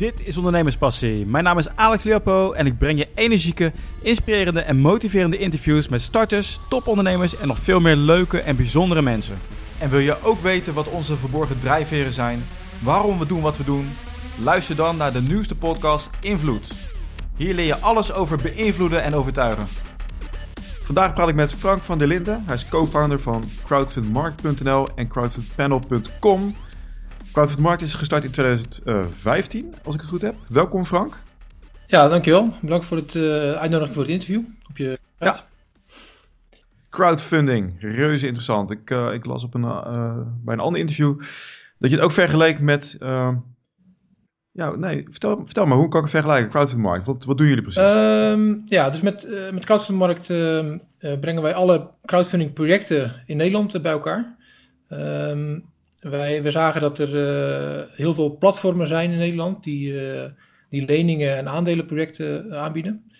Dit is Ondernemerspassie. Mijn naam is Alex Leopo en ik breng je energieke, inspirerende en motiverende interviews met starters, topondernemers en nog veel meer leuke en bijzondere mensen. En wil je ook weten wat onze verborgen drijfveren zijn, waarom we doen wat we doen? Luister dan naar de nieuwste podcast Invloed. Hier leer je alles over beïnvloeden en overtuigen. Vandaag praat ik met Frank van der Linden. Hij is co-founder van crowdfundmarkt.nl en crowdfundpanel.com. Crowdfundmarkt is gestart in 2015, als ik het goed heb. Welkom Frank. Ja, dankjewel. Bedankt voor het uh, uitnodiging voor het interview. Op je ja. Crowdfunding, reuze interessant. Ik, uh, ik las op een, uh, bij een ander interview dat je het ook vergeleek met ja, nee, vertel, vertel maar, hoe kan ik het vergelijken, crowdfundmarkt? Wat, wat doen jullie precies? Um, ja, dus met, met crowdfundmarkt uh, brengen wij alle crowdfunding projecten in Nederland bij elkaar. Um, wij, we zagen dat er heel veel platformen zijn in Nederland die, die leningen en aandelenprojecten aanbieden.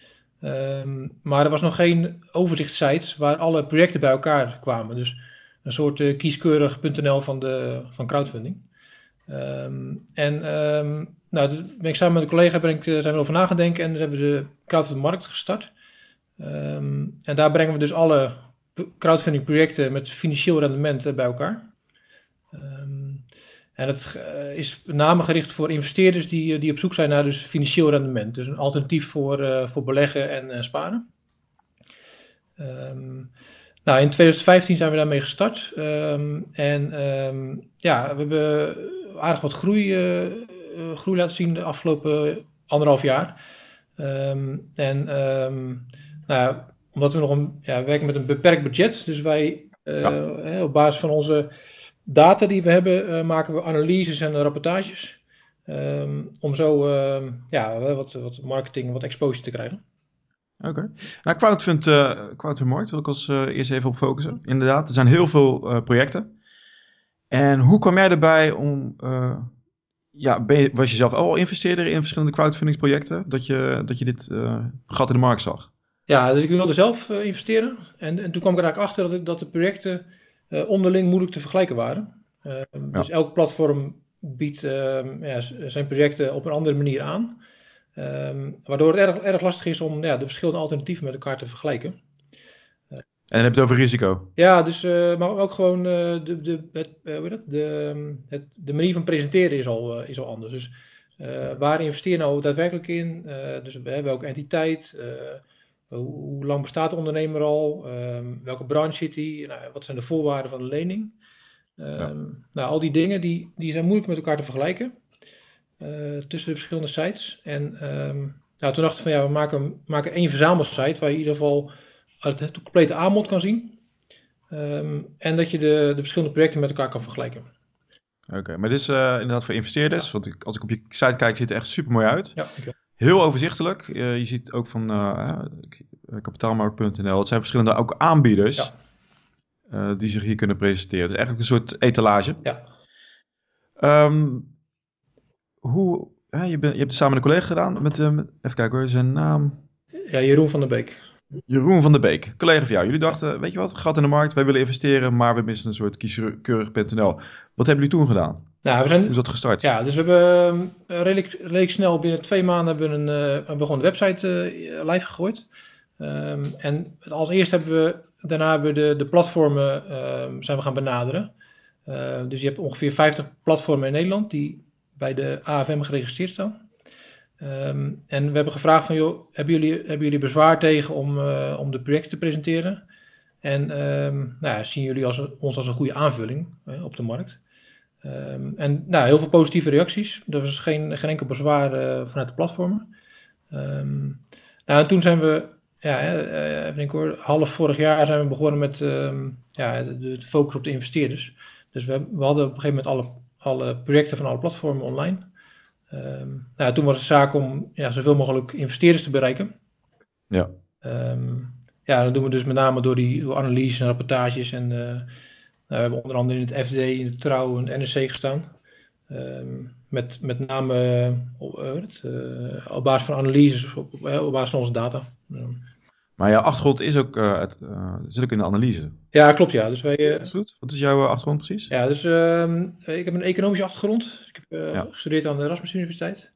Um, maar er was nog geen overzichtssite waar alle projecten bij elkaar kwamen. Dus een soort kieskeurig.nl van, de, van crowdfunding. Um, en um, nou, ben ik samen met een collega ben ik, zijn we over nagedenken en dus hebben we de crowdfunding markt gestart. En daar brengen we dus alle crowdfunding projecten met financieel rendement bij elkaar. En het uh, is met name gericht voor investeerders die, die op zoek zijn naar dus financieel rendement. Dus een alternatief voor, uh, voor beleggen en uh, sparen. nou, in 2015 zijn we daarmee gestart. en ja, we hebben aardig wat groei, groei laten zien de afgelopen anderhalf jaar. En nou, omdat we nog een, ja, werken met een beperkt budget, dus wij ja. hè, op basis van onze data die we hebben, uh, maken we analyses en rapportages. Um, om zo ja, wat, wat marketing, wat exposure te krijgen. Oké. Okay. Nou, Crowdfund, uh, Crowdfund Markt wil ik als uh, eerst even op focussen. Inderdaad, er zijn heel veel uh, projecten. En hoe kwam jij erbij om ja, je, was je zelf al investeerder in verschillende crowdfundingsprojecten, dat je, dat je dit gat in de markt zag? Ja, dus ik wilde zelf investeren. En, en toen kwam ik er eigenlijk achter dat, dat de projecten uh, onderling moeilijk te vergelijken waren. Ja. Dus elk platform biedt ehm, ja, zijn projecten op een andere manier aan. Um, waardoor het erg, erg lastig is om ja, de verschillende alternatieven met elkaar te vergelijken. En dan heb je het over risico. Ja, dus, uh, maar ook gewoon uh, de, de, het, uh, hoe dat? De, het, de manier van presenteren is al, is al anders. Dus waar investeer je nou daadwerkelijk in? dus welke entiteit? Hoe, lang bestaat de ondernemer al? Um, welke branche zit hij? Nou, wat zijn de voorwaarden van de lening? Um, ja. Nou, al die dingen die, die zijn moeilijk met elkaar te vergelijken. tussen de verschillende sites. En um, nou, toen dachten we van ja, we maken, maken één verzamelsite waar je in ieder geval het, het complete aanbod kan zien. En dat je de, de verschillende projecten met elkaar kan vergelijken. Oké, okay, maar dit is uh, inderdaad voor investeerders. Ja. Want ik, als ik op je site kijk, ziet het echt super mooi uit. Ja, okay. Heel overzichtelijk. Uh, je ziet ook van uh, kapitaalmarkt.nl. Het zijn verschillende ook aanbieders ja. die zich hier kunnen presenteren. Het is eigenlijk een soort etalage. Ja. Um, hoe, je, bent, je hebt het samen met een collega gedaan. Met, met, even kijken hoor, zijn naam. Ja, Jeroen van der Beek. Jeroen van der Beek, collega van jou. Jullie dachten, weet je wat, gat in de markt, wij willen investeren, maar we missen een soort kieskeurig.nl. Wat hebben jullie toen gedaan? Nou, we zijn, Hoe is dat gestart? Ja, dus we hebben uh, redelijk, redelijk snel, binnen twee maanden, hebben we, een, uh, gewoon de website uh, live gegooid. Um, en als eerst hebben we, daarna hebben we de, de platformen um, zijn we gaan benaderen. dus je hebt ongeveer 50 platformen in Nederland die bij de AFM geregistreerd staan. Um, en we hebben gevraagd van, joh, hebben jullie, hebben jullie bezwaar tegen om, om de projecten te presenteren? En um, nou ja, zien jullie als, ons als een goede aanvulling uh, op de markt? Um, en nou, heel veel positieve reacties. Er was geen, geen enkel bezwaar uh, vanuit de platformen. nou, en toen zijn we, ja, ik denk hoor, half vorig jaar zijn we begonnen met ja, de, de, focus op de investeerders. Dus we, we hadden op een gegeven moment alle, alle projecten van alle platformen online. Nou, toen was het zaak om ja, zoveel mogelijk investeerders te bereiken. Ja. Ja, dat doen we dus met name door die door analyses en rapportages. En uh, nou, we hebben onder andere in het FD, in de Trouw en het NRC gestaan. Um, met, met name uh, het, uh, op basis van analyses, op, op basis van onze data. Maar jouw achtergrond is ook, uh, het, uh, zit ook in de analyse. Ja, klopt ja. Dus wij, is goed. Wat is jouw achtergrond precies? Ja, dus uh, ik heb een economische achtergrond. Ik heb ja. gestudeerd aan de Erasmus Universiteit.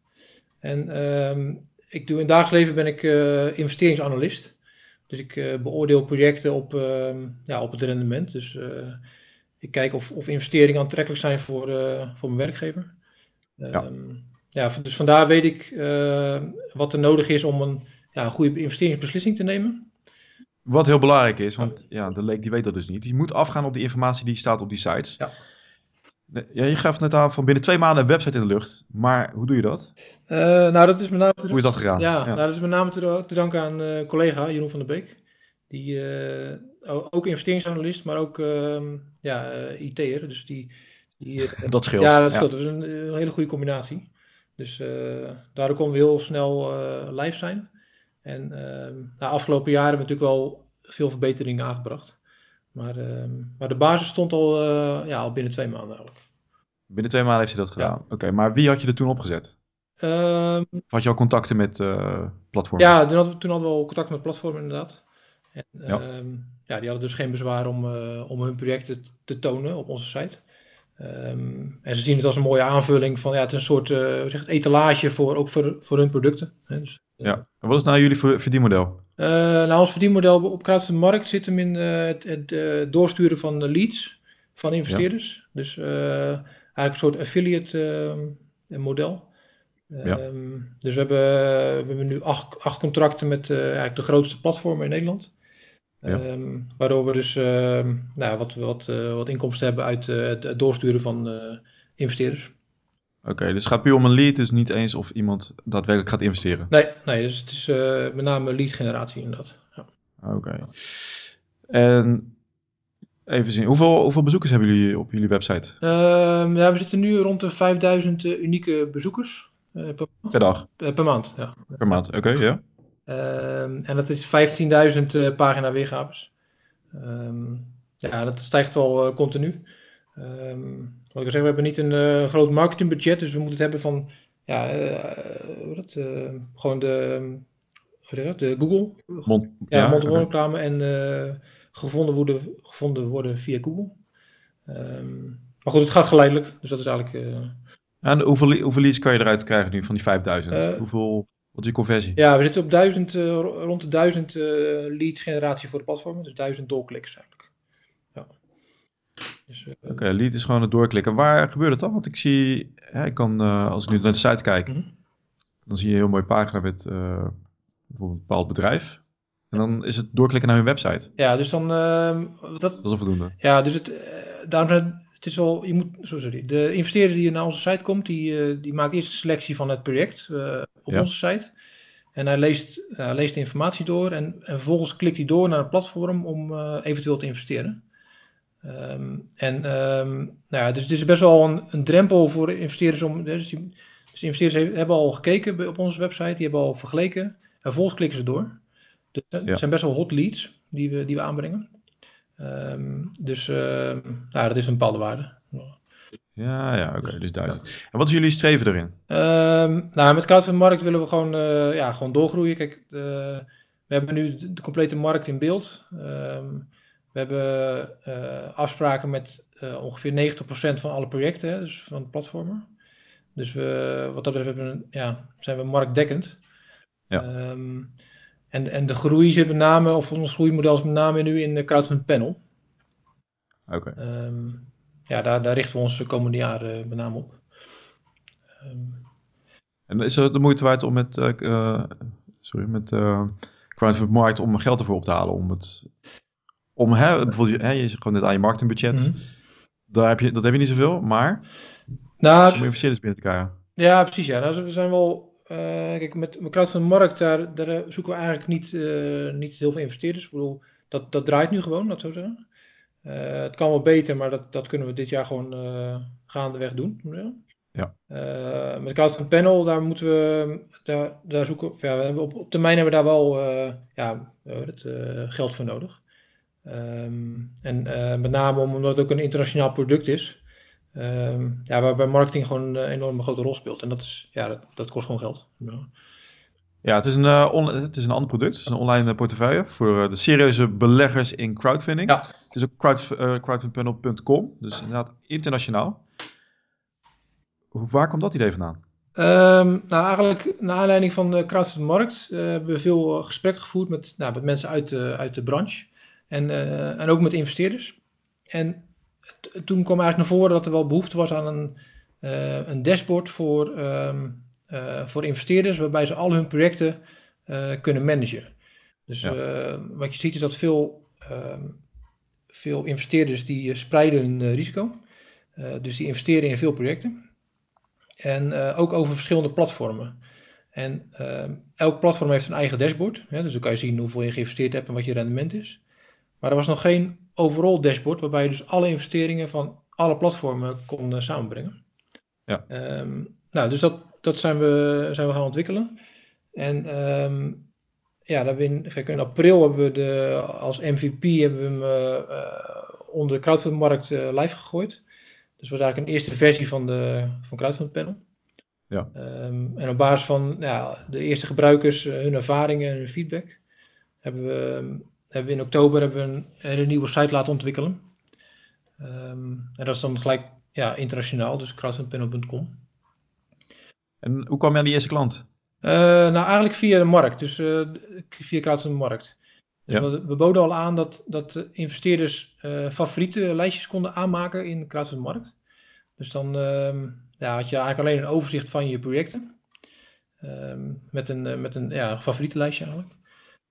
En ehm, ik doe in het dagelijks leven ben ik investeringsanalist. Dus ik beoordeel projecten op, ehm, ja, op het rendement. Dus ik kijk of, of investeringen aantrekkelijk zijn voor, voor mijn werkgever. Ja. Ehm, ja, dus vandaar weet ik wat er nodig is om een, ja, een goede investeringsbeslissing te nemen. Wat heel belangrijk is, want ja, de leek die weet dat dus niet. Je moet afgaan op die informatie die staat op die sites. Ja. Ja, je gaf net aan van binnen twee maanden een website in de lucht. Maar hoe doe je dat? Uh, nou, dat is met name hoe is dat gegaan? Ja, Nou, dat is met name te, te danken aan uh, collega Jeroen van der Beek. Die uh, ook investeringsanalist, maar ook ehm, ja, IT'er. Dus die, die dat scheelt. Ja, dat scheelt. Dat is een, hele goede combinatie. Dus daardoor konden we heel snel live zijn. En ehm, nou, afgelopen jaren hebben we natuurlijk wel veel verbeteringen aangebracht. Maar, ehm, maar de basis stond al, ja, al binnen twee maanden eigenlijk. Binnen twee maanden heeft hij dat gedaan. Oké, maar wie had je er toen opgezet? Um, had je al contacten met uh, platformen? Ja, toen hadden, we, toen hadden we al contact met platformen inderdaad. En, ja. Ehm, ja. die hadden dus geen bezwaar om, uh, om hun projecten te tonen op onze site. Um, en ze zien het als een mooie aanvulling van, ja, het is een soort uh, zeg het, etalage voor, ook voor, voor hun producten. Hè, dus, ja, en wat is nou jullie verdienmodel? nou, ons verdienmodel op Crowdfunding Markt zit hem in het, het doorsturen van leads van investeerders. Ja. Dus eigenlijk een soort affiliate ehm, model. Ja. Ehm, dus we hebben, we hebben nu acht, acht contracten met uh, eigenlijk de grootste platformen in Nederland. Ja. Ehm, waardoor we dus nou, wat, wat, uh, wat inkomsten hebben uit uh, het doorsturen van investeerders. Oké, dus het gaat puur om een lead, dus niet eens of iemand daadwerkelijk gaat investeren? Nee, nee dus het is met name lead generatie inderdaad. Ja. Oké. En Even zien, hoeveel, hoeveel bezoekers hebben jullie op jullie website? Uh, ja, we zitten nu rond de 5000 uh, unieke bezoekers. Per, per, dag? Per maand, ja. Per maand, oké, ja. Ehm, en dat is 15.000 pagina weergaves. Um, ja, dat stijgt wel continu. wat ik al zeg, we hebben niet een groot marketingbudget, dus we moeten het hebben van ja, dat, gewoon de, de Google. Mond, ja, ja mond en gevonden worden, gevonden worden via Google. Um, maar goed, het gaat geleidelijk. Dus dat is eigenlijk. Uh... En hoeveel, hoeveel leads kan je eruit krijgen nu van die 5000? Uh, eh, hoeveel, wat is je conversie? Ja, we zitten op 1000, uh, rond de 1000 leads generatie voor de platformen. Dus 1000 doorkliks eigenlijk. Ja. Dus, Oké, okay, lead is gewoon het doorklikken. Waar gebeurt het dan? Want ik zie, ja, ik kan, als ik nu naar de site kijk, mm -hmm. dan zie je een heel mooie pagina met bijvoorbeeld een bepaald bedrijf. En dan is het doorklikken naar hun website. Ja, dus dan... Uh, dat, dat is onvoldoende. Ja, dus het, uh, daarom het is wel, je moet, zo sorry, de investeerder die naar onze site komt, die, uh, die maakt eerst een selectie van het project op ja. onze site. En hij leest, leest de informatie door en, en, vervolgens klikt hij door naar een platform om eventueel te investeren. Um, en um, nou ja, dus het is best wel een, een drempel voor investeerders om. Dus, die, dus investeerders hebben al gekeken op onze website, die hebben al vergeleken. En vervolgens klikken ze door. Dus het zijn best wel hot leads die we, die we aanbrengen. Um, dus uh, ja, dat is een bepaalde waarde. Ja, ja, oké, okay, dus duidelijk. En wat is jullie streven erin? Um, nou, met Cloud Markt willen we gewoon, uh, ja, gewoon doorgroeien. Kijk, uh, we hebben nu de, de, complete markt in beeld. Um, we hebben uh, afspraken met ongeveer 90% van alle projecten, hè, dus van de platformen. Dus we, wat dat betreft hebben, ja, zijn we marktdekkend. Ja. Um, en, en de groei zit met name, of ons groeimodel is met name nu in de crowdfund panel. Oké. Okay. Ja, daar, daar richten we ons de komende jaren met name op. Um, en is het de moeite waard om met, uh, sorry, met uh, crowdfund markt om geld ervoor op te halen? Om het, om, hè, bijvoorbeeld, hè, je zegt gewoon net aan je marketingbudget. Mm -hmm. Daar heb je, dat heb je niet zoveel, maar nou, om investeerders binnen te krijgen. Ja, precies. Ja. Nou, er zijn wel uh, kijk, met, met markt, daar, daar zoeken we eigenlijk niet, uh, niet heel veel investeerders. Ik bedoel, dat, dat draait nu gewoon, dat zo zeggen. Uh, het kan wel beter, maar dat, dat kunnen we dit jaar gewoon gaandeweg doen. Ja. met crowdfunding panel, daar moeten we, daar, daar zoeken ja, we hebben op, op termijn hebben we daar wel ja, het, geld voor nodig. Um, en met name omdat het ook een internationaal product is. Um, ja, waarbij marketing gewoon een enorme grote rol speelt. En dat, is, ja, dat, dat kost gewoon geld. Ja. Het is, een, uh, het is een ander product. Het is een online eh, portefeuille voor uh, de serieuze beleggers in crowdfunding. Ja. Het is ook crowd, uh, crowdfundpanel.com, dus inderdaad internationaal. Waar komt dat idee vandaan? Um, nou, eigenlijk naar aanleiding van de crowdfunding markt hebben we veel gesprekken gevoerd met, nou, met mensen uit de, uit de branche en, en ook met investeerders. En toen kwam eigenlijk naar voren dat er wel behoefte was aan een, een dashboard voor, um, voor investeerders, waarbij ze al hun projecten kunnen managen. Dus ja. wat je ziet is dat veel, um, veel investeerders die spreiden hun risico. dus die investeren in veel projecten. En ook over verschillende platformen. En uh, elk platform heeft een eigen dashboard. Hè, dus dan kan je zien hoeveel je geïnvesteerd hebt en wat je rendement is. Maar er was nog geen overall dashboard waarbij je dus alle investeringen van alle platformen kon uh, samenbrengen. Ja. Um, nou, dus dat, dat zijn, we, zijn we gaan ontwikkelen. En um, ja, dat in, in april hebben we de, als MVP hebben we hem onder de crowdfundingmarkt live gegooid. Dus was eigenlijk een eerste versie van de van Crowdfund Panel. Ja. Um, en op basis van ja, de eerste gebruikers, hun ervaringen en hun feedback, hebben we, hebben we in oktober hebben we een, een nieuwe site laten ontwikkelen. Um, en dat is dan gelijk ja, internationaal, dus crowdfundpanel.com. En hoe kwam je aan die eerste klant? Uh, nou, eigenlijk via de markt, dus uh, via Crowdfund Markt. Dus ja. we, we, boden al aan dat, dat investeerders uh, favoriete lijstjes konden aanmaken in de markt. Dus dan uh, ja, had je eigenlijk alleen een overzicht van je projecten. Um, met een, met een ja, favoriete lijstje eigenlijk.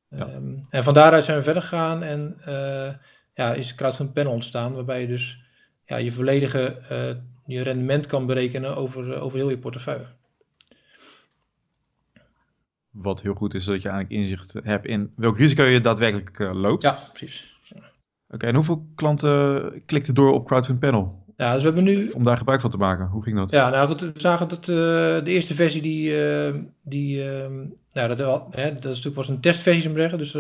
Um, en van daaruit zijn we verder gegaan en ja, is Crowdfund Panel ontstaan. Waarbij je dus ja, je volledige je rendement kan berekenen over, over heel je portefeuille. Wat heel goed is, dat je eigenlijk inzicht hebt in welk risico je daadwerkelijk uh, loopt. Ja, precies. Oké, okay, en hoeveel klanten klikten door op Crowdfund Panel? Ja, dus we hebben nu... Om daar gebruik van te maken. Hoe ging dat? Ja, nou goed, we zagen dat uh, de eerste versie die... Uh, die uh, nou, dat, wel, hè, dat is natuurlijk was een testversie, zou zeggen. Dus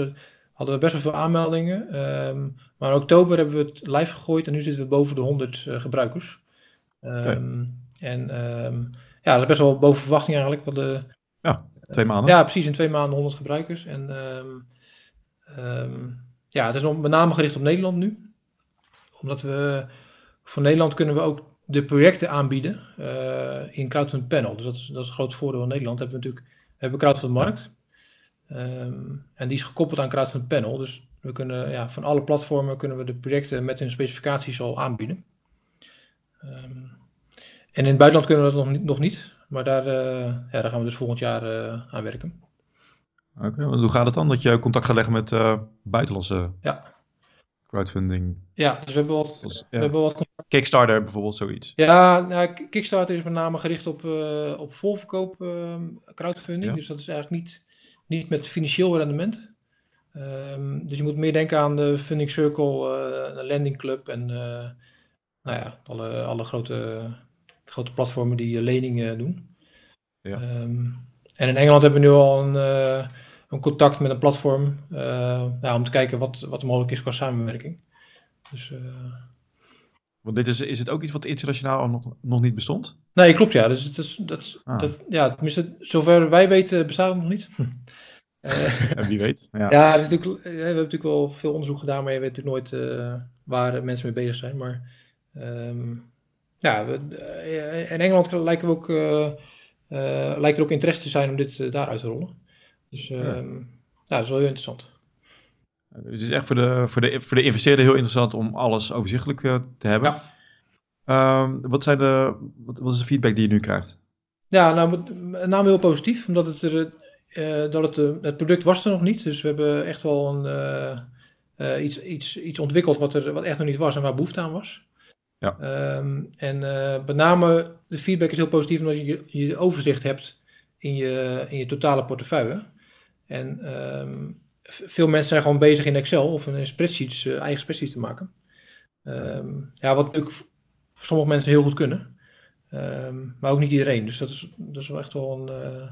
hadden we best wel veel aanmeldingen. Um, maar in oktober hebben we het live gegooid en nu zitten we boven de 100 gebruikers. Um, okay. En um, ja, dat is best wel boven verwachting eigenlijk. Want de, ja. Twee maanden? Ja, precies. In twee maanden 100 gebruikers. En um, um, ja, het is met name gericht op Nederland nu. Omdat we voor Nederland kunnen we ook de projecten aanbieden uh, in Crowdfund Panel. Dus dat is, dat is een groot voordeel van Nederland. Hebben we natuurlijk hebben we Crowdfund Markt. Um, en die is gekoppeld aan Crowdfund Panel. Dus we kunnen ja, van alle platformen kunnen we de projecten met hun specificaties al aanbieden. En in het buitenland kunnen we dat nog niet. Nog niet maar daar, uh, ja, daar gaan we dus volgend jaar uh, aan werken. Oké, okay, hoe gaat het dan dat je contact gaat leggen met uh, buitenlandse ja. crowdfunding? Ja, dus we hebben wat, ja. we hebben wat Kickstarter bijvoorbeeld, zoiets. Ja, nou, Kickstarter is met name gericht op, op volverkoop crowdfunding. Ja. Dus dat is eigenlijk niet, niet met financieel rendement. Um, dus je moet meer denken aan de Funding Circle, de Landing Club en nou ja, alle, alle grote grote platformen die leningen doen. Ja. Um, en in Engeland hebben we nu al een, uh, een contact met een platform om te kijken wat, wat mogelijk is qua samenwerking. Dus. Want dit is, is het ook iets wat internationaal nog, nog niet bestond? Nee, klopt ja. Dus het is, dat, ah. dat, ja, tenminste, zover wij weten bestaat het nog niet. en wie weet. Ja, ja we hebben natuurlijk wel veel onderzoek gedaan, maar je weet natuurlijk nooit waar mensen mee bezig zijn. Maar um, ja, we, uh, in Engeland lijken we ook, uh, uh, lijkt er ook interesse te zijn om dit daar uit te rollen. Dus ja. ja, dat is wel heel interessant. Het is echt voor de, voor de, voor de investeerder heel interessant om alles overzichtelijk te hebben. Ja. Um, wat, zijn de, wat, wat is de feedback die je nu krijgt? Ja, nou, met name heel positief, omdat het er, dat het, het product was er nog niet. Dus we hebben echt wel een, iets, iets, iets ontwikkeld wat er wat echt nog niet was en waar behoefte aan was. Ja. Um, en uh, met name de feedback is heel positief omdat je je overzicht hebt in je, in je totale portefeuille. En um, veel mensen zijn gewoon bezig in Excel of in spreadsheets, uh, eigen spreadsheets te maken. Um, ja, wat natuurlijk voor sommige mensen heel goed kunnen. maar ook niet iedereen. Dus dat is, dat is wel echt wel een, uh,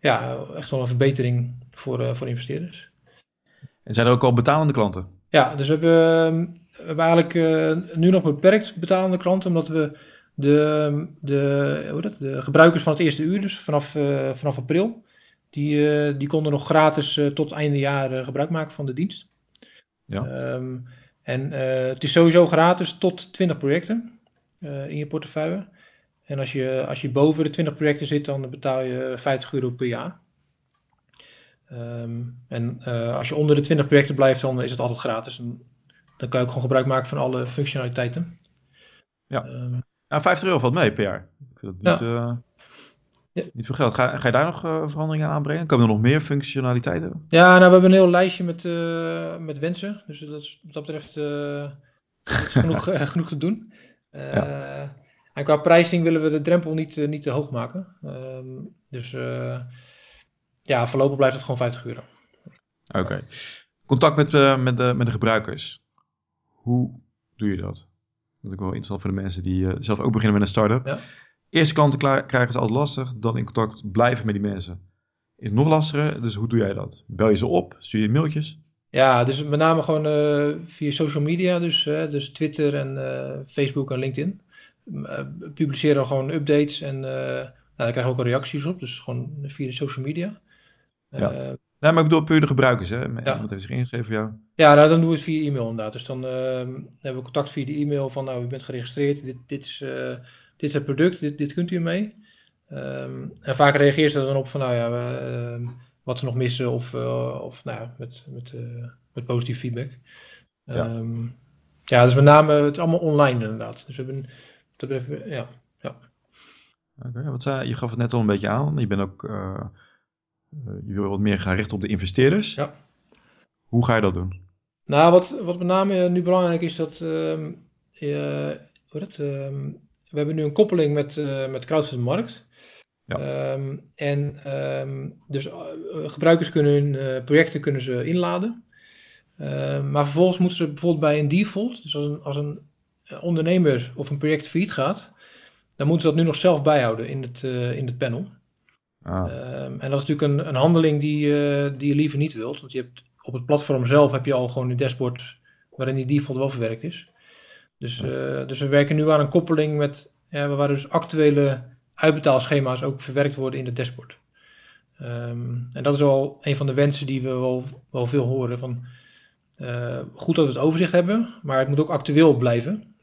ja, echt wel een verbetering voor, voor investeerders. En zijn er ook al betalende klanten? Ja, dus we hebben we eigenlijk uh, nu nog beperkt betalende klanten, omdat we de, de, hoe dat, de gebruikers van het eerste uur, dus vanaf, uh, vanaf april, die, uh, die konden nog gratis tot einde jaar gebruik maken van de dienst. Ja. Um, en het is sowieso gratis tot 20 projecten in je portefeuille. En als je, als je boven de 20 projecten zit, dan betaal je 50 euro per jaar. Ehm, en uh, als je onder de 20 projecten blijft, dan is het altijd gratis. En dan kan je ook gewoon gebruik maken van alle functionaliteiten. Ja, um, ja 50 euro valt mee per jaar. Ik vind dat niet, ja. uh, ja. niet veel geld. Ga, ga je daar nog uh, veranderingen aan aanbrengen? Komen er nog meer functionaliteiten? Ja, nou, we hebben een heel lijstje met, met wensen. Dus dat is, wat dat betreft is genoeg, genoeg te doen. Ja. En qua prijzing willen we de drempel niet, niet te hoog maken. Um, dus ja, voorlopig blijft het gewoon 50 euro. Oké. Contact met, met, de, met de gebruikers. Hoe doe je dat? Dat is ook wel interessant voor de mensen die uh, zelf ook beginnen met een start-up. Ja. Eerste klanten krijgen ze altijd lastig. Dan in contact blijven met die mensen. Is nog lastiger. Dus hoe doe jij dat? Bel je ze op? Stuur je mailtjes? Ja, dus met name gewoon uh, via social media. Dus, dus Twitter en Facebook en LinkedIn. publiceren gewoon updates en nou, daar krijgen we ook reacties op. Dus gewoon via de social media. Ja. Nee, maar ik bedoel puur de gebruikers, hè? Ja. Iemand heeft zich ingeschreven voor jou. Ja, nou, dan doen we het via e-mail inderdaad. Dus dan uh, hebben we contact via de e-mail van, nou, u bent geregistreerd, dit, dit, is, uh, dit is het product, dit, dit kunt u ermee. Um, en vaak reageert ze dan op van, nou ja, uh, wat ze nog missen of, of nou ja, met, met, met positief feedback. Ja. Um, ja, dus met name, het is allemaal online inderdaad. Dus we hebben, dat betreft, ja. ja. Oké, wat zei, je gaf het net al een beetje aan. Je bent ook eh, je wil wat meer gaan richten op de investeerders. Ja. Hoe ga je dat doen? Nou, wat, wat met name nu belangrijk is, dat, uh, je, het, uh, we hebben nu een koppeling met, uh, met Crowdfund Markt. Ja. Um, en dus gebruikers kunnen hun projecten kunnen ze inladen. maar vervolgens moeten ze bijvoorbeeld bij een default, dus als een, als een ondernemer of een project failliet gaat, dan moeten ze dat nu nog zelf bijhouden in het, in het panel. Ah. Um, en dat is natuurlijk een, een handeling die, uh, die je liever niet wilt. Want je hebt, op het platform zelf heb je al gewoon een dashboard waarin die default wel verwerkt is. Dus, uh, dus we werken nu aan een koppeling met ja, waar dus actuele uitbetaalschema's ook verwerkt worden in het dashboard. Um, en dat is wel een van de wensen die we wel, wel veel horen. Van, uh, goed dat we het overzicht hebben, maar het moet ook actueel blijven.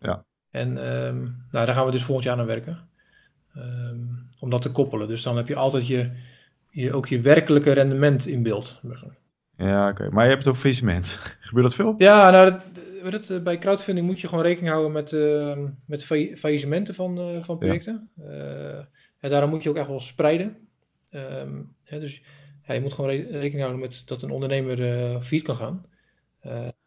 Ja. En um, nou, daar gaan we dus volgend jaar aan werken. Um, om dat te koppelen. Dus dan heb je altijd je, je, ook je werkelijke rendement in beeld. Ja, oké. Maar je hebt het over faillissement. Gebeurt dat veel? Ja, nou, dat, dat, eh, bij crowdfunding moet je gewoon rekening houden met, uh, met faillissementen van, uh, van projecten. Ja. Uh, en daarom moet je ook echt wel spreiden. Um, hè, dus ja, je moet gewoon re rekening houden met dat een ondernemer failliet kan gaan.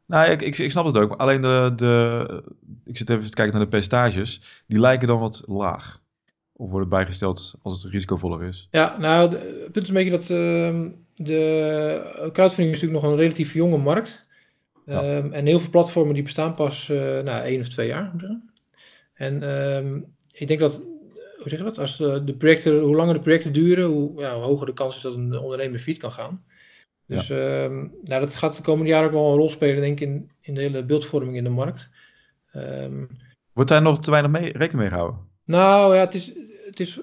Nou, ik, ik, ik, snap het ook. Alleen de, de, ik zit even te kijken naar de percentages. Die lijken dan wat laag. Of wordt het bijgesteld als het risicovoller is? Ja, nou, het punt is een beetje dat uh, de crowdfunding is natuurlijk nog een relatief jonge markt. Ja. Um, en heel veel platformen die bestaan pas uh, nou, één of twee jaar. En um, ik denk dat, hoe zeg je dat? Als de, de, projecten, hoe langer de projecten duren, hoe, ja, hoe hoger de kans is dat een ondernemer fiet kan gaan. Dus ja. um, nou, dat gaat de komende jaren ook wel een rol spelen, denk ik, in, in de hele beeldvorming in de markt. Wordt daar nog te weinig mee, rekening mee gehouden? Nou ja, het is, het is,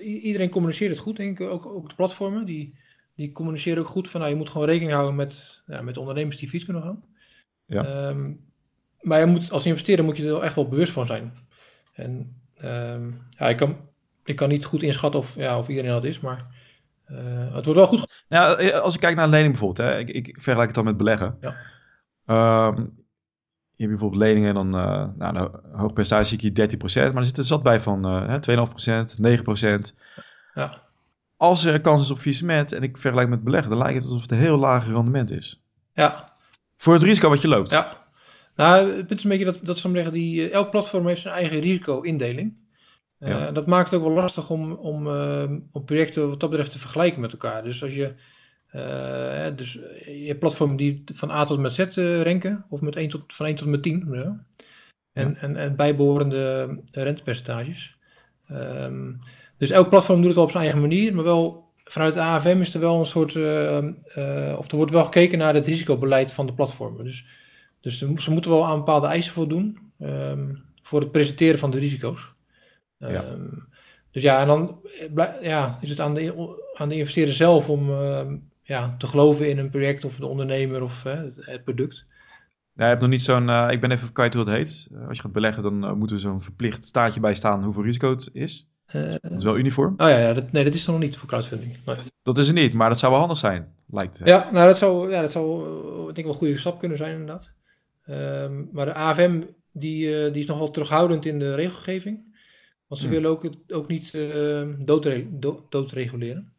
iedereen communiceert het goed, denk ik. Ook, ook de platformen, die, die communiceren ook goed van, nou, je moet gewoon rekening houden met, ja, met ondernemers die fiets kunnen gaan. Ja. Um, maar je moet, als investeerder moet je er echt wel bewust van zijn. En um, ja, ik kan, ik kan niet goed inschatten of, ja, of iedereen dat is, maar uh, het wordt wel goed. Nou, als ik kijk naar een lening bijvoorbeeld, hè, ik, ik vergelijk het dan met beleggen. Ja. Um, je hebt bijvoorbeeld leningen, dan uh, nou, een hoog percentage zie je 13%, maar er zit er zat bij van uh, 2,5%, 9%. Ja. Als er kans is op faillissement en ik vergelijk met beleggen, dan lijkt het alsof het een heel laag rendement is. Ja. Voor het risico wat je loopt. Ja. Nou, het is een beetje dat, dat ze zeggen, die, uh, elk platform heeft zijn eigen risico-indeling. Uh, ja. Dat maakt het ook wel lastig om, om, om projecten wat dat betreft te vergelijken met elkaar. Dus als je uh, dus je hebt platformen die van A tot met Z uh, ranken, of met 1 tot, van 1 tot met 10. Ja. En, en, en bijbehorende rentepercentages. Um, dus elk platform doet het op zijn eigen manier, maar wel vanuit de AFM is er wel een soort, uh, of er wordt wel gekeken naar het risicobeleid van de platformen. Dus, dus ze moeten wel aan bepaalde eisen voldoen um, voor het presenteren van de risico's. Ja. Um, dus ja, en dan ja, is het aan de, aan de investeerder zelf om ja, te geloven in een project of de ondernemer of hè, het product. Ja, je hebt nog niet zo'n, uh, ik ben even kwijt hoe dat heet. Uh, als je gaat beleggen, dan uh, moet er zo'n verplicht staatje bij staan hoeveel risico het is. dat is wel uniform. Oh ja, ja dat, nee, dat is er nog niet voor crowdfunding. Nee. Dat is er niet, maar dat zou wel handig zijn, lijkt het. Ja, nou, dat zou, ja, dat zou denk ik wel een goede stap kunnen zijn inderdaad. Um, maar de AFM, die, die is nogal terughoudend in de regelgeving. Want ze hmm. willen ook, ook niet doodre dood, doodreguleren.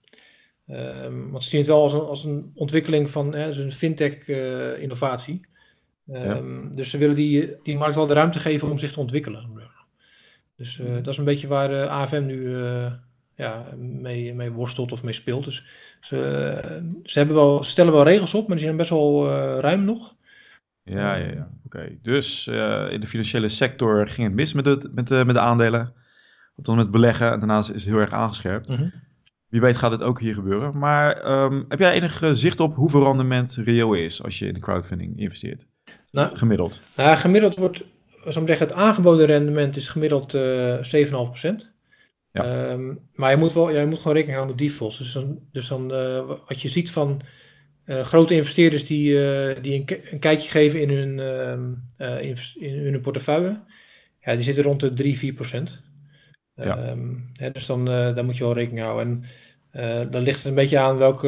Um, want ze zien het wel als een, als een ontwikkeling van hè, dus een fintech-innovatie. Um, Dus ze willen die, die markt wel de ruimte geven om zich te ontwikkelen. Dus uh, dat is een beetje waar de AFM nu uh, ja, mee, mee worstelt of mee speelt. Dus ze, ze hebben wel, stellen wel regels op, maar die zijn best wel uh, ruim nog. Ja, ja, ja. oké. Dus in de financiële sector ging het mis met, het, met, de, met de aandelen. dan met beleggen. En daarnaast is het heel erg aangescherpt. Mm wie weet gaat het ook hier gebeuren. Maar um, heb jij enig zicht op hoeveel rendement reëel is als je in de crowdfunding investeert? Nou, gemiddeld. Nou, gemiddeld wordt, zou zeggen, het aangeboden rendement is gemiddeld uh, 7,5%. Ja. Um, maar je moet, wel, je moet gewoon rekening houden met defaults. Dus dan, dus dan uh, wat je ziet van uh, grote investeerders die, uh, die een, een, kijkje geven in hun, in, in, hun portefeuille, ja, die zitten rond de 3, 4 procent. Ja. Um, hè, dus dan, uh, daar moet je wel rekening houden. En uh, dan ligt het een beetje aan welke,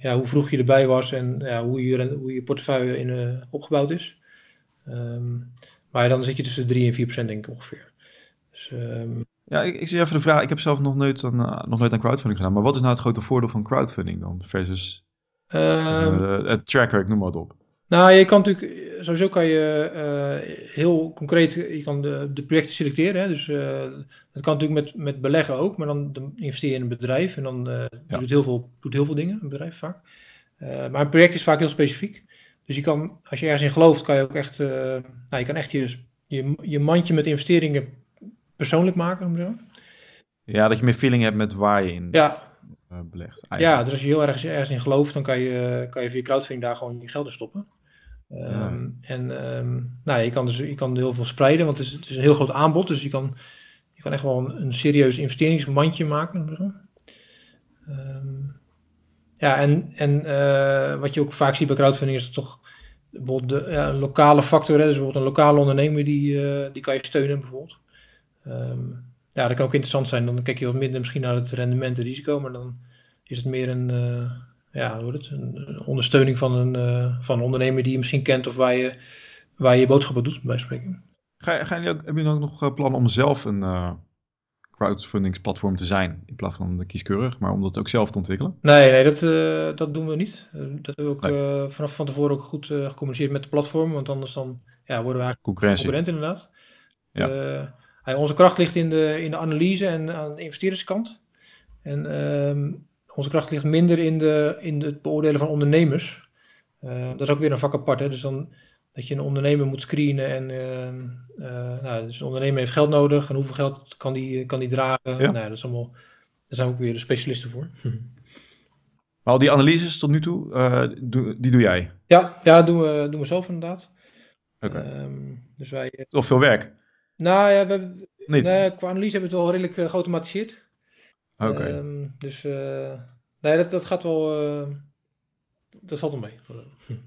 ja, hoe vroeg je erbij was en ja, hoe, je, hoe je portefeuille in, uh, opgebouwd is. Um, maar dan zit je tussen 3 en 4 procent denk ik ongeveer. Dus, um... Ja, ik, ik zie even de vraag. Ik heb zelf nog nooit, aan, nog nooit aan crowdfunding gedaan. Maar wat is nou het grote voordeel van crowdfunding dan versus het tracker, ik noem maar wat op? Nou, je kan natuurlijk, sowieso kan je uh, heel concreet, je kan de, de projecten selecteren. Hè? Dus uh, dat kan natuurlijk met, met beleggen ook, maar dan, dan investeer je in een bedrijf en dan ja. doet, heel veel, doet heel veel dingen, een bedrijf vaak. maar een project is vaak heel specifiek. Dus je kan, als je ergens in gelooft, kan je ook echt, nou, je kan echt je, je, je mandje met investeringen persoonlijk maken. Zo. Ja, dat je meer feeling hebt met waar je in ja. belegt. Eigenlijk. Ja, dus als je heel erg ergens in gelooft, dan kan je, kan je via crowdfunding daar gewoon je geld in stoppen. Um, en um, nou, je, kan dus, je kan heel veel spreiden, want het is, is, een heel groot aanbod. Dus je kan, je kan echt wel een, serieus investeringsmandje maken. Um, ja, en, en uh, wat je ook vaak ziet bij crowdfunding is dat toch bijvoorbeeld de, ja, een lokale factor. Hè, dus bijvoorbeeld een lokale ondernemer, die, uh, die kan je steunen bijvoorbeeld. ja, dat kan ook interessant zijn. Dan kijk je wat minder misschien naar het rendement en risico, maar dan is het meer een... Uh, ja, hoe het, een ondersteuning van een, uh, van een ondernemer die je misschien kent of waar je waar je, je boodschappen doet, bij spreken. Ga, ga je ook, heb je ook nog eh, plannen om zelf een uh, crowdfundingsplatform te zijn, in plaats van kieskeurig, maar om dat ook zelf te ontwikkelen? Nee, nee dat, uh, dat doen we niet. dat hebben we ook nee. vanaf van tevoren ook goed gecommuniceerd met de platform, want anders dan ja, worden we eigenlijk Concurrentie. concurrent inderdaad. Ja. onze kracht ligt in de, in de analyse en aan de investeerderskant. En ehm, onze kracht ligt minder in, de, in het beoordelen van ondernemers. Uh, dat is ook weer een vak apart. Hè? Dus dan dat je een ondernemer moet screenen en uh, uh, nou, dus een ondernemer heeft geld nodig en hoeveel geld kan die, kan die dragen. Ja. Nou, dat is allemaal, daar zijn ook weer de specialisten voor. Maar al die analyses tot nu toe, die doe jij? Ja, ja doen, we, doen we zelf inderdaad. Oké. Okay. Um, dus wij. Of veel werk? Nou ja, we hebben, Niet. Nee, qua analyse hebben we het wel redelijk geautomatiseerd. Oké. Okay. Um, dus uh, nee, dat, dat gaat wel. Uh, dat valt wel mee. Nee,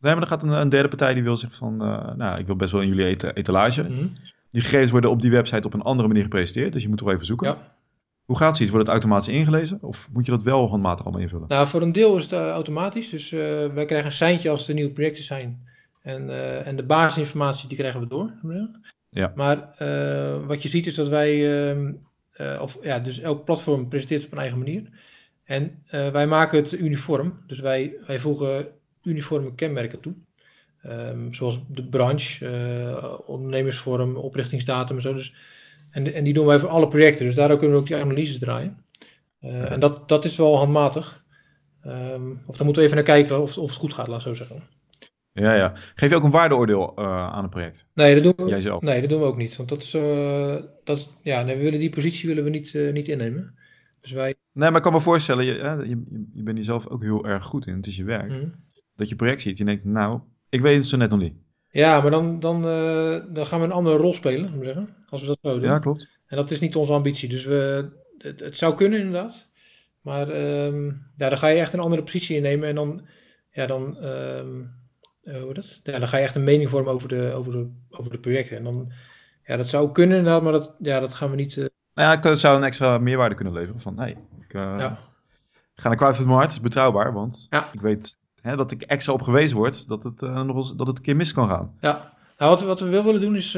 maar dan gaat een, een, derde partij die wil zeggen van, uh, nou, ik wil best wel in jullie et etalage. Mm -hmm. Die gegevens worden op die website op een andere manier gepresenteerd, dus je moet er wel even zoeken. Ja. Hoe gaat zoiets? Wordt het automatisch ingelezen of moet je dat wel handmatig allemaal invullen? Nou, voor een deel is het automatisch. Dus wij krijgen een seintje als er nieuwe projecten zijn. En, en de basisinformatie die krijgen we door. Ja. Maar wat je ziet is dat wij ehm, uh, of ja, dus elk platform presenteert op een eigen manier. En uh, wij maken het uniform. Dus wij, wij voegen uniforme kenmerken toe. Um, zoals de branche, uh, ondernemersvorm, oprichtingsdatum en zo. Dus, en, en die doen wij voor alle projecten. Dus daardoor kunnen we ook die analyses draaien. En dat, dat is wel handmatig. Um, of dan moeten we even naar kijken of, of het goed gaat, laat zo zeggen. Ja, ja. Geef je ook een waardeoordeel uh, aan een project? Nee, dat doen we, Jijzelf. nee, dat doen we ook niet. Want dat is, uh, dat, ja, nee, we willen die positie willen we niet, uh, niet innemen. Dus wij... Nee, maar ik kan me voorstellen, je, je, je bent hier zelf ook heel erg goed in. Het is je werk. Mm. Dat je project ziet, je denkt, nou, ik weet het zo net nog niet. Ja, maar dan, dan, dan gaan we een andere rol spelen, moet zeggen. Als we dat zo doen. Ja, klopt. En dat is niet onze ambitie. Dus we, het, het zou kunnen inderdaad. Maar um, ja, dan ga je echt een andere positie innemen. En dan, ja, dan um, hoe dat? Ja, dan ga je echt een mening vormen over de, over de, over de projecten. En dan, ja, dat zou kunnen inderdaad, maar dat, ja, dat gaan we niet... Uh... Nou ja, het zou een extra meerwaarde kunnen leveren van, hey, ik ja. ga naar Crowdfund Mart, is betrouwbaar, want ik weet hè, dat ik extra op gewezen word dat het, nog eens, dat het een keer mis kan gaan. Ja, nou, wat, wat we wel willen doen is,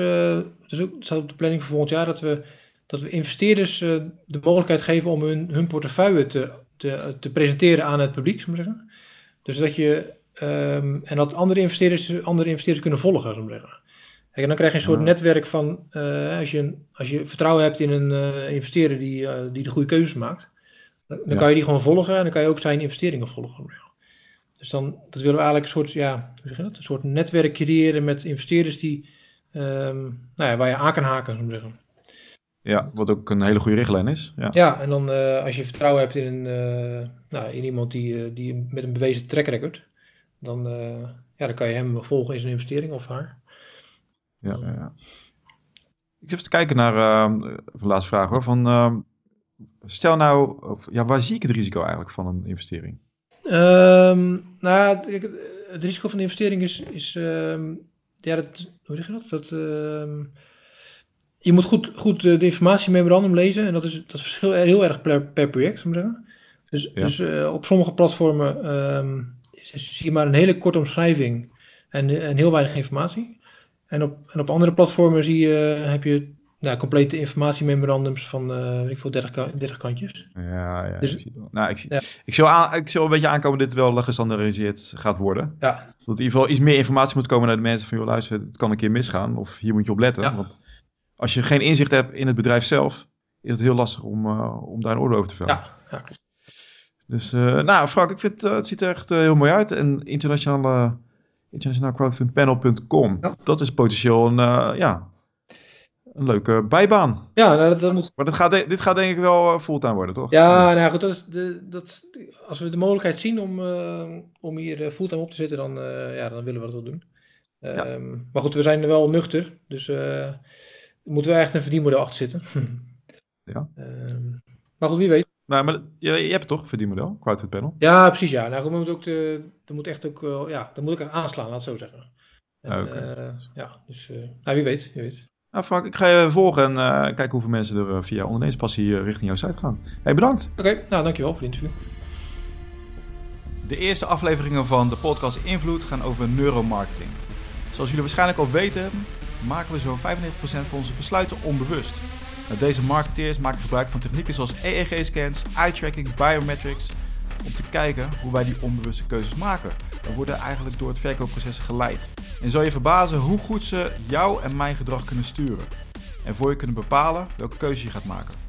dus ook, staat op de planning voor volgend jaar, dat we, dat we investeerders de mogelijkheid geven om hun, hun portefeuille te, te, te presenteren aan het publiek, zou zeggen. Dus dat je, um, en dat andere investeerders, andere investeerders kunnen volgen, zou zeggen. Kijk, en dan krijg je een soort netwerk van, uh, als, je, als je vertrouwen hebt in een investeerder die, die de goede keuzes maakt, dan, dan kan je die gewoon volgen en dan kan je ook zijn investeringen volgen. Dus dan dat willen we eigenlijk een soort, ja, hoe zeg je dat? Een soort netwerk creëren met investeerders die, um, nou ja, waar je aan kan haken, zo zeggen. Ja, wat ook een hele goede richtlijn is. Ja, ja en dan uh, als je vertrouwen hebt in, een, uh, nou, in iemand die, uh, die met een bewezen track record, dan, ja, dan kan je hem volgen in zijn investering of haar. Ja, ja, ja. Ik zit even te kijken naar ehm, de laatste vraag hoor. Van, ehm, stel nou, of, ja, waar zie ik het risico eigenlijk van een investering? Um, nou, het risico van de investering is, is um, ja, dat, hoe zeg je dat? dat um, je moet goed, goed de informatiememorandum lezen en dat, is, dat verschilt heel erg per, per project, zou ik zeggen. Dus, ja. dus uh, op sommige platformen zie je maar een hele korte omschrijving en, en heel weinig informatie. En op, en op andere platformen zie je, heb je nou, complete informatiememorandums van uh, ik veel 30, 30 kantjes. Ja, ja. Dus, ik zie het Nou, ik, zie, ja. ik, aan, ik zal een beetje aankomen dat dit wel gestandardiseerd gaat worden. Ja. Dat in ieder geval iets meer informatie moet komen naar de mensen van, joh, luister, het kan een keer misgaan. Of hier moet je op letten. Ja. Want als je geen inzicht hebt in het bedrijf zelf, is het heel lastig om, uh, om daar een orde over te vellen. Ja, ja. Dus, uh, nou, Frank, ik vind uh, het ziet er echt heel mooi uit. En internationale, internationaalcrowdfundpanel.com, ja. dat is potentieel een, ja een leuke bijbaan. Ja, nou, dat, dat moet... Maar dit gaat, dit gaat denk ik wel eh, fulltime worden, toch? Ja, nou goed, dat is de, dat, als we de mogelijkheid zien om, om hier fulltime op te zitten, dan, ja, dan willen we dat wel doen. Ja. Um, maar goed, we zijn er wel nuchter, dus moeten we echt een verdienmodel achter zitten. ja. Um, maar goed, wie weet. Nou, maar je, je hebt toch een verdienmodel, Crowdfund Panel? Ja, precies, ja. Nou, we moeten ook de, er moet echt ook, ja, dat moet ook aanslaan, laat het zo zeggen. En, ah, okay. ja, dus, nou, wie weet, wie weet. Nou Frank, ik ga je volgen en uh, kijken hoeveel mensen er uh, via ondernemerspassie uh, richting jouw site gaan. Hey, bedankt. Oké, okay, nou dankjewel voor het interview. De eerste afleveringen van de podcast Invloed gaan over neuromarketing. Zoals jullie waarschijnlijk al weten, maken we zo'n 95% van onze besluiten onbewust. Nou, deze marketeers maken gebruik van technieken zoals EEG-scans, eye-tracking, biometrics, om te kijken hoe wij die onbewuste keuzes maken. We worden eigenlijk door het verkoopproces geleid. En zal je verbazen hoe goed ze jou en mijn gedrag kunnen sturen. En voor je kunnen bepalen welke keuze je gaat maken.